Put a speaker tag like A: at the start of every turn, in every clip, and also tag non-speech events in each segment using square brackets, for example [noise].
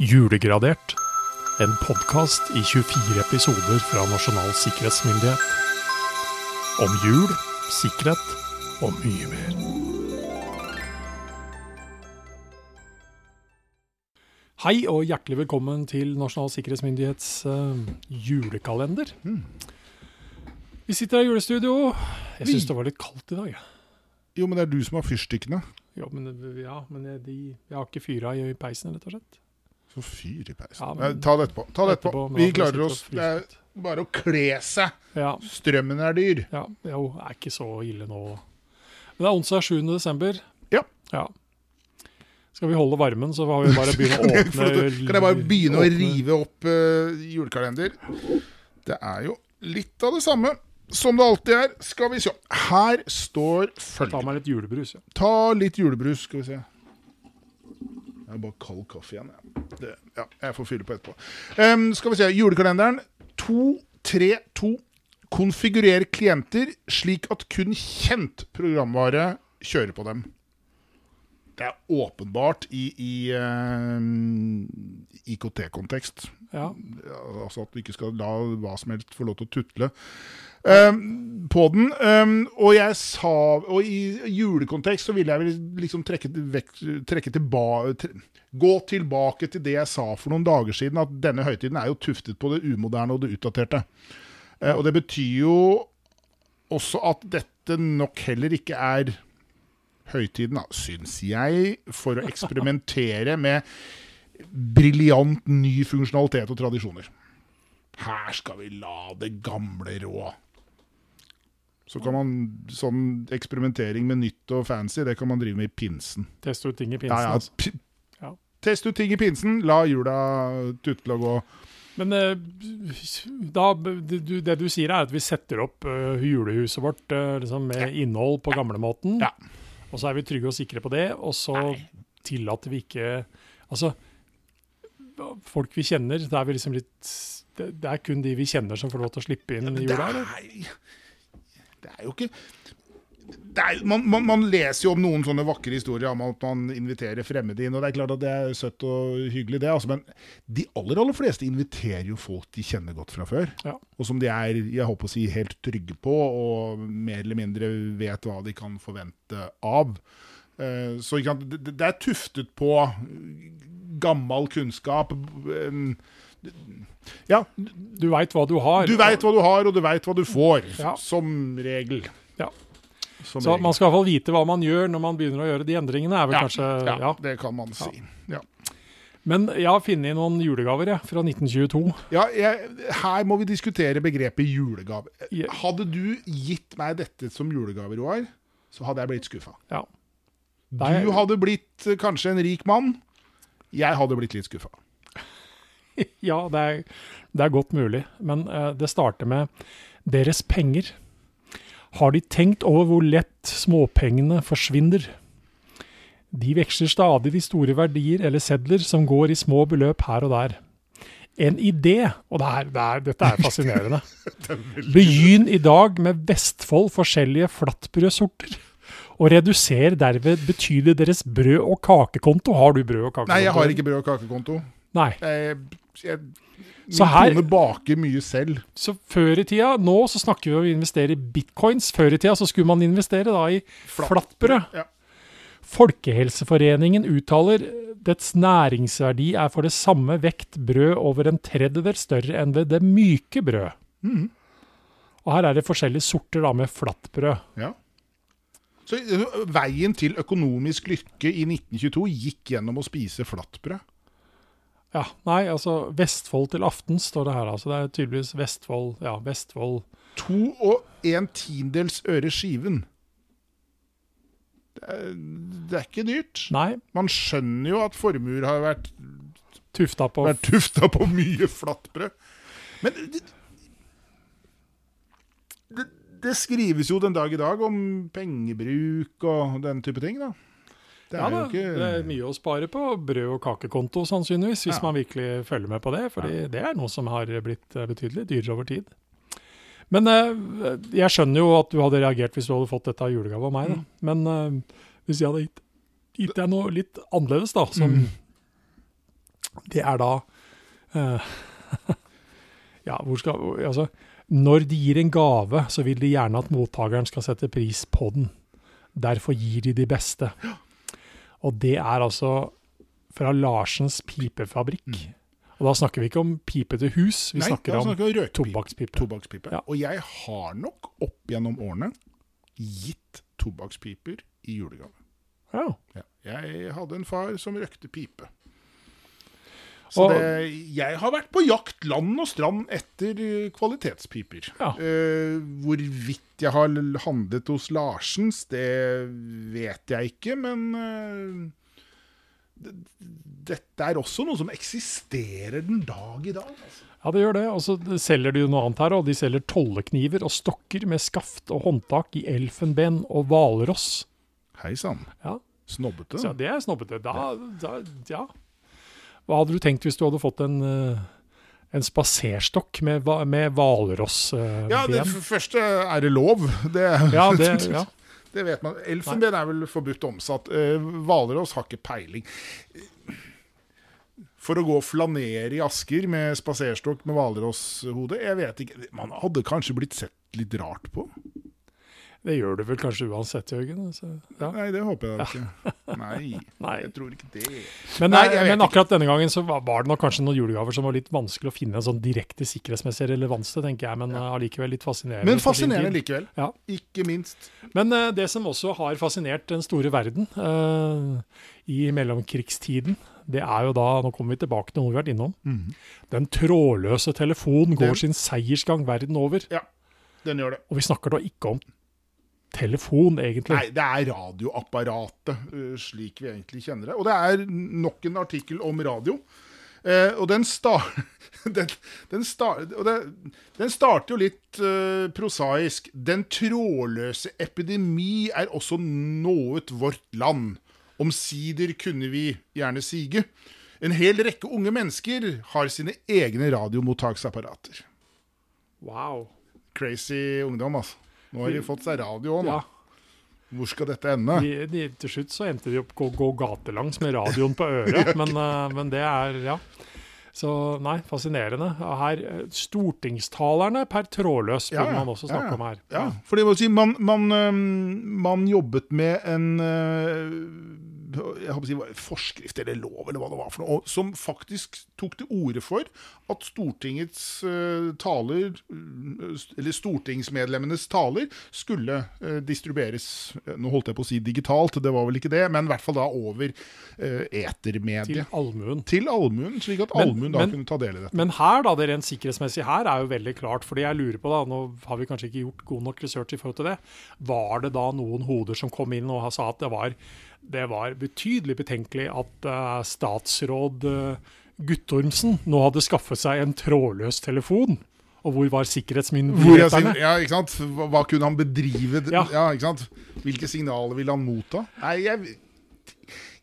A: Julegradert. En podkast i 24 episoder fra Nasjonal sikkerhetsmyndighet. Om jul, sikkerhet og mye mer. Hei og hjertelig velkommen til Nasjonal sikkerhetsmyndighets uh, julekalender. Vi sitter her i julestudio. Jeg syns det var litt kaldt i dag. Ja.
B: Jo, men det er du som har fyrstikkene.
A: Ja, men, ja, men jeg, de, jeg har ikke fyra i peisen, rett og slett.
B: Så fyr i peisen.
A: Ja, men-
B: ta det etterpå. Ta det etterpå.
A: Etterpå,
B: Vi klarer oss. Det er bare å kle seg.
A: Ja,
B: Strømmen er dyr.
A: ja, jo, det er ikke så ille nå. Men det er onsdag 7. desember.
B: Ja.
A: ja. Skal vi holde varmen, så har vi bare [laughs] begynne å åpne
B: Kan jeg bare begynne å rive opp uh, julekalender? Det er jo litt av det samme som det alltid er. Skal vi se. Her står
A: Ta meg litt julebrus. Ja.
B: Ta litt julebrus, skal vi se. Det er bare kald kaffe igjen. Ja. Det, ja, jeg får fylle på etterpå. Um, skal vi se. Julekalenderen 232. Konfigurer klienter slik at kun kjent programvare kjører på dem. Det er åpenbart i, i uh, IKT-kontekst.
A: Ja.
B: Altså at du ikke skal la hva som helst få lov til å tutle um, på den. Um, og jeg sa Og i julekontekst så ville jeg vel liksom trekke, vekk, trekke tilbake tre, Gå tilbake til det jeg sa for noen dager siden, at denne høytiden er jo tuftet på det umoderne og det utdaterte. Uh, og det betyr jo også at dette nok heller ikke er høytiden, da, syns jeg, for å [laughs] eksperimentere med briljant ny funksjonalitet og tradisjoner. Her skal vi la det gamle rå. Så kan man, sånn eksperimentering med nytt og fancy, det kan man drive med i pinsen.
A: Teste ut ting i pinsen.
B: Ja, ja,
A: Altså. Ja.
B: Test ut ting i pinsen, la jula tutle og gå.
A: Men eh, da, det, du, det du sier, er at vi setter opp eh, julehuset vårt eh, liksom med innhold på gamlemåten.
B: Ja.
A: Og så er vi trygge og sikre på det, og så tillater vi ikke Altså, folk vi kjenner, det er vi liksom litt det, det er kun de vi kjenner som får lov til å slippe inn i
B: Det
A: jula? eller?
B: er, det er jo ikke er, man, man, man leser jo om noen sånne vakre historier om at man inviterer fremmede inn. og Det er klart at det er søtt og hyggelig, det. Altså, men de aller aller fleste inviterer jo folk de kjenner godt fra før.
A: Ja.
B: Og som de er jeg håper å si, helt trygge på, og mer eller mindre vet hva de kan forvente av. Eh, Så det, det er tuftet på gammel kunnskap. Ja,
A: Du veit hva du har.
B: du veit hva du har, og du veit hva du får.
A: Ja.
B: Som regel.
A: Ja.
B: Som
A: Så
B: regel.
A: man skal i hvert fall vite hva man gjør når man begynner å gjøre de endringene. er vel
B: ja,
A: kanskje...
B: ja,
A: Ja.
B: det kan man si. Ja.
A: Men jeg har funnet noen julegaver jeg, fra 1922.
B: Ja, jeg, her må vi diskutere begrepet julegave. Hadde du gitt meg dette som julegave, Roar, så hadde jeg blitt skuffa.
A: Ja.
B: Du hadde blitt eh, kanskje en rik mann. Jeg hadde blitt litt skuffa. [laughs]
A: Ja, det er, det er godt mulig, men uh, det starter med deres penger. Har de tenkt over hvor lett småpengene forsvinner? De veksler stadig de store verdier eller sedler som går i små beløp her og der. En idé, og det er, det er, dette er [laughs] fascinerende. Begynn i dag med Vestfold forskjellige flatbrødsorter. Og reduserer derved betydelig deres brød- og kakekonto. Har du brød- og kakekonto?
B: Nei, jeg har ikke brød- og kakekonto.
A: Nei.
B: Jeg, jeg, min
A: Så her-
B: kone baker mye selv.
A: Så før i tida, nå så snakker vi om å investere i bitcoins. Før i tida så skulle man investere da i flatbrød.
B: Ja.
A: Folkehelseforeningen uttaler dets næringsverdi er for det samme vekt brød over en tredjedel større enn ved det myke brød.
B: Mhm.
A: Og her er det forskjellige sorter da med flatbrød.
B: Ja. Så eh, veien til økonomisk lykke i 1922 gikk gjennom å spise flatbrød.
A: Ja, nei, altså Vestfold til aften står det her, altså. Det er tydeligvis Vestfold, ja, Vestfold.
B: To og en tiendedels øre skiven. Det er, det er ikke dyrt.
A: Nei,
B: Man skjønner jo at formuer har vært,
A: tufta på
B: vært tufta på mye flatbrød. Men det, det, det skrives jo den dag i dag om pengebruk og den type ting, da. Det
A: Ja
B: er
A: da,
B: ikke
A: det er mye å spare på brød- og kakekonto, sannsynligvis, hvis
B: Ja.
A: man virkelig følger med på det. fordi det er noe som har blitt eh, betydelig dyrere over tid. Men eh, jeg skjønner jo at du hadde reagert hvis du hadde fått dette av julegave av meg. Da.
B: Mm.
A: Men eh, hvis jeg hadde gitt, gitt deg noe litt annerledes, da, som
B: Mm.
A: det er da eh, [laughs] Ja, hvor skal Altså, når de gir en gave, så vil de gjerne at mottakeren skal sette pris på den. Derfor gir de de beste. Og det er altså fra Larsens pipefabrikk. Og da snakker vi ikke om pipe til hus, vi
B: Nei,
A: snakker om
B: snakker
A: tobakkspipe.
B: Tobakkspipe.
A: Ja.
B: Og jeg har nok opp gjennom årene gitt tobakkspiper i julegave.
A: Ja.
B: Ja. Jeg hadde en far som røkte pipe. Så det, jeg har vært på jakt land og strand etter eh, kvalitetspiper.
A: Ja.
B: Eh, hvorvidt jeg har handlet hos Larsens, det vet jeg ikke, men eh, dette er også noe som eksisterer den dag i dag. Altså.
A: Ja, det gjør det. Og så selger de jo noe annet her, og de selger tollekniver og stokker med skaft og håndtak i elfenben og hvalross.
B: Hei sann.
A: Ja,
B: Snobbete.
A: så det er snobbete. Da, da, ja. Hva hadde du tenkt hvis du hadde fått en, eh, en spaserstokk med, med hvalrossben?
B: Ja, det første er det lov. [laughs] Det,
A: ja, det, [laughs] ja.
B: det vet man. Elfenben er vel forbudt omsatt. Eh, Hvalross har ikke peiling. For å gå og flanere i Asker med spaserstokk med hvalrosshode, jeg vet ikke. Man hadde kanskje blitt sett litt rart på.
A: Det gjør du vel kanskje uansett, Jørgen. Så, ja.
B: Nei, det håper jeg da ikke. Nei, [laughs]
A: Nei.
B: jeg tror ikke det.
A: Men,
B: Nei,
A: eh, men akkurat denne gangen så var det nok kanskje noen julegaver som var litt vanskelig å finne en sånn direkte sikkerhetsmessig relevans til, tenker jeg. Men allikevel allikevel litt fascinerende.
B: Men fascinerende likevel.
A: Ja.
B: Ikke minst.
A: Men uh, det som også har fascinert den store verden uh, i mellomkrigstiden, det er jo da Nå kommer vi tilbake til noe vi har vært innom. Den trådløse telefonen går
B: Den-
A: sin seiersgang verden over.
B: Ja, den gjør det.
A: Og vi snakker da ikke om telefon, egentlig.
B: Nei, det er radioapparatet, eh, slik vi egentlig kjenner det. Og det er nok en artikkel om radio. Eh, og den, star [laughs] den, den, star og det, den starter jo litt eh, prosaisk. Den trådløse epidemi er også nået vårt land. Omsider kunne vi gjerne sige. En hel rekke unge mennesker har sine egne radiomottaksapparater.
A: Wow.
B: Crazy ungdom, altså. Nå har de fått seg radio òg, nå.
A: Ja,
B: Hvor skal dette ende?
A: de, de, til slutt så endte de opp å gå gatelangs med radioen på øret, [laughs] men, eh, men det er Ja. Så nei, fascinerende. Her, eh, Stortingstalerne per trådløs burde
B: Ja,
A: man også snakke
B: Ja, ja.
A: om her.
B: Ja, for det må si, man, man, man jobbet med en jeg håper å si, forskrift eller lov eller hva det var for noe, og som faktisk tok til orde for at Stortingets øh, taler, øh, eller stortingsmedlemmenes taler, skulle øh, distribueres Nå holdt jeg på å si digitalt, det var vel ikke det, men i hvert fall da over etermediet.
A: Til allmuen.
B: Til allmuen, slik at allmuen da
A: men-
B: kunne ta del i dette.
A: Men her, da, det rent sikkerhetsmessig her, er jo veldig klart. fordi jeg lurer på, da, nå har vi kanskje ikke gjort god nok research i forhold til det. Var det da noen hoder som kom inn og sa at det var, det var betydelig betenkelig at eh, statsråd uh, Guttormsen nå hadde skaffet seg en trådløs telefon? Og hvor var sikkerhetsmyndighetene?
B: ja, ikke sant? Hva, hva kunne han bedrive?
A: Ja.
B: Ja. ikke sant? Hvilke signaler ville han motta? Nei, jeg,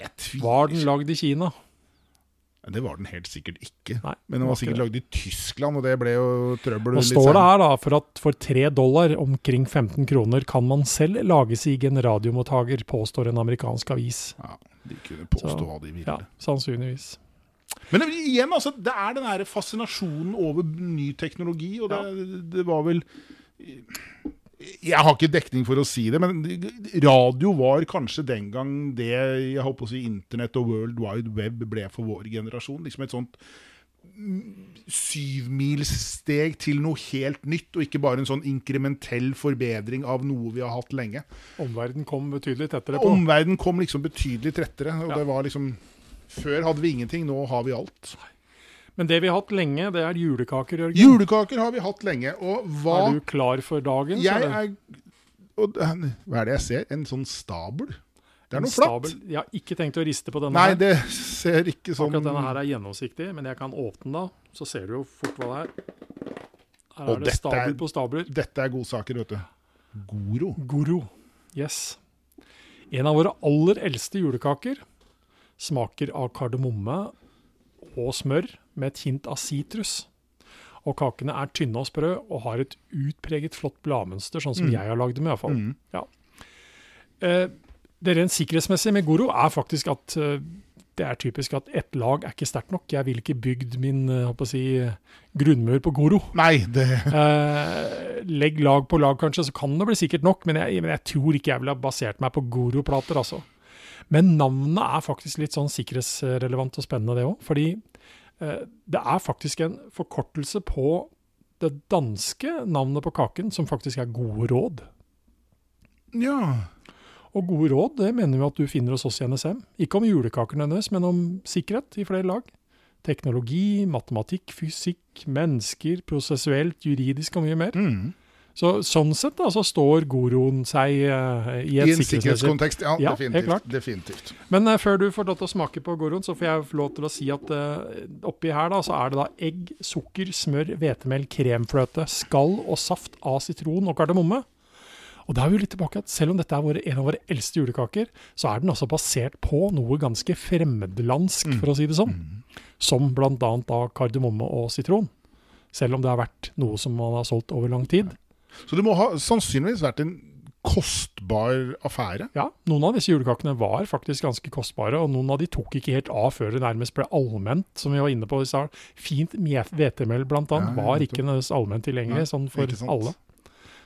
B: jeg tviler
A: Var den lagd i Kina?
B: Det var den helt sikkert ikke.
A: Nei,
B: Men den
A: var
B: var sikkert
A: ikke
B: lagd i Tyskland, og det ble jo trøbbel. Og
A: står det her da, for at for tre dollar, omkring 15 kroner, kan man selv lage seg en radiomottaker, påstår en amerikansk avis.
B: Ja, De kunne påstå
A: Så,
B: hva de ville.
A: Ja, sannsynligvis.
B: Men igjen, altså, det er den der fascinasjonen over ny teknologi, og det, det var vel Jeg har ikke dekning for å si det, men radio var kanskje den gang det jeg håper å si, internett og World Wide Web ble for vår generasjon. Liksom et sånt syvmilssteg til noe helt nytt, og ikke bare en sånn inkrementell forbedring av noe vi har hatt lenge.
A: Omverden kom betydelig tettere på.
B: Omverdenen kom liksom betydelig trettere, og
A: Ja.
B: det var liksom Før hadde vi ingenting, nå har vi alt.
A: Men det vi har hatt lenge, det er julekaker, Jørgen.
B: Julekaker har vi hatt lenge, og hva
A: Er du klar for dagen?
B: Jeg er og, Hva er det jeg ser? En sånn stabel? Det er noe flatt.
A: Jeg har ikke tenkt å riste på denne
B: Nei, det ser ikke sånn
A: Akkurat denne her er gjennomsiktig, men jeg kan åpne den da, så ser du jo fort hva det er. Her
B: Og
A: er det stabel
B: er-
A: på stabler.
B: Dette er godsaker, vet du. Goro.
A: Goro. Yes. En av våre aller eldste julekaker smaker av kardemomme og smør med et hint av sitrus. Og kakene er tynne og sprø og har et utpreget flott bladmønster, sånn som
B: Mm.
A: jeg har lagd dem i hvert fall.
B: Mm.
A: Ja. Eh, det rent sikkerhetsmessige med Goro er faktisk at eh, det er typisk at ett lag er ikke sterkt nok. Jeg ville ikke bygd min eh, si, grunnmur på Goro.
B: Nei, det [laughs]
A: Eh, legg lag på lag, kanskje, så kan det bli sikkert nok, men jeg, men jeg tror ikke jeg ville basert meg på Goro-plater, altså. Men navnet er faktisk litt sånn sikkerhetsrelevant og spennende, det òg. Fordi eh, det er faktisk en forkortelse på det danske navnet på kaken, som faktisk er Gode råd.
B: Ja.
A: Og gode råd det mener vi at du finner hos oss i NSM. Ikke om julekaker nødvendigvis, men om sikkerhet i flere lag. Teknologi, matematikk, fysikk, mennesker, prosessuelt, juridisk og mye mer.
B: Mm.
A: Så Sånn sett da, så står Goroen seg uh, i
B: I en sikkerhetskontekst. Ja,
A: Ja,
B: definitivt. definitivt.
A: Men uh, før du får lov til å smake på Goroen, så får jeg lov til å si at uh, oppi her da, så er det da egg, sukker, smør, hvetemel, kremfløte, skall og saft av sitron og kardemomme. Og da er vi jo litt tilbake at selv om dette er våre, en av våre eldste julekaker, så er den altså basert på noe ganske fremmedlandsk, for å si det sånn. Som bl.a. kardemomme og sitron. Selv om det har vært noe som man har solgt over lang tid.
B: Så det må ha sannsynligvis vært en kostbar affære.
A: Ja, noen av disse julekakene var faktisk ganske kostbare, og noen av de tok ikke helt av før det nærmest ble allment, som vi var inne på i stad. Fint hvetemel annet
B: Ja,
A: var ikke nødvendigvis allment tilgjengelig sånn for alle.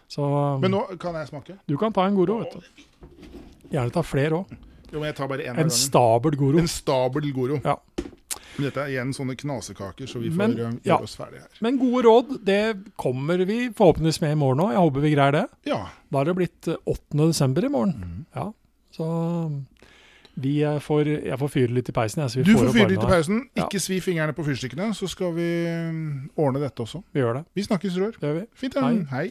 A: Så
B: Men nå kan jeg smake.
A: du kan ta en Goro, vet du. Gjerne ta flere òg.
B: Av
A: En stabel Goro.
B: En stabel Goro.
A: Ja.
B: Men Dette er igjen sånne knasekaker, så vi får
A: Men,
B: eh, gjøre
A: ja.
B: oss ferdig her.
A: Men gode råd, det kommer vi forhåpentligvis med i morgen òg. Jeg håper vi greier det.
B: Ja.
A: Da er det blitt eh, 8. desember i morgen.
B: Mm.
A: Ja, så vi eh, får, jeg får fyre litt i peisen. Jeg, så vi
B: Du
A: får
B: får fyre litt i.
A: Ja.
B: Ikke svi fingrene på fyrstikkene, så skal vi mm, ordne dette også.
A: Vi gjør det.
B: Vi snakkes, Rør.
A: Det gjør vi.
B: Fint.
A: Hei.
B: Hei.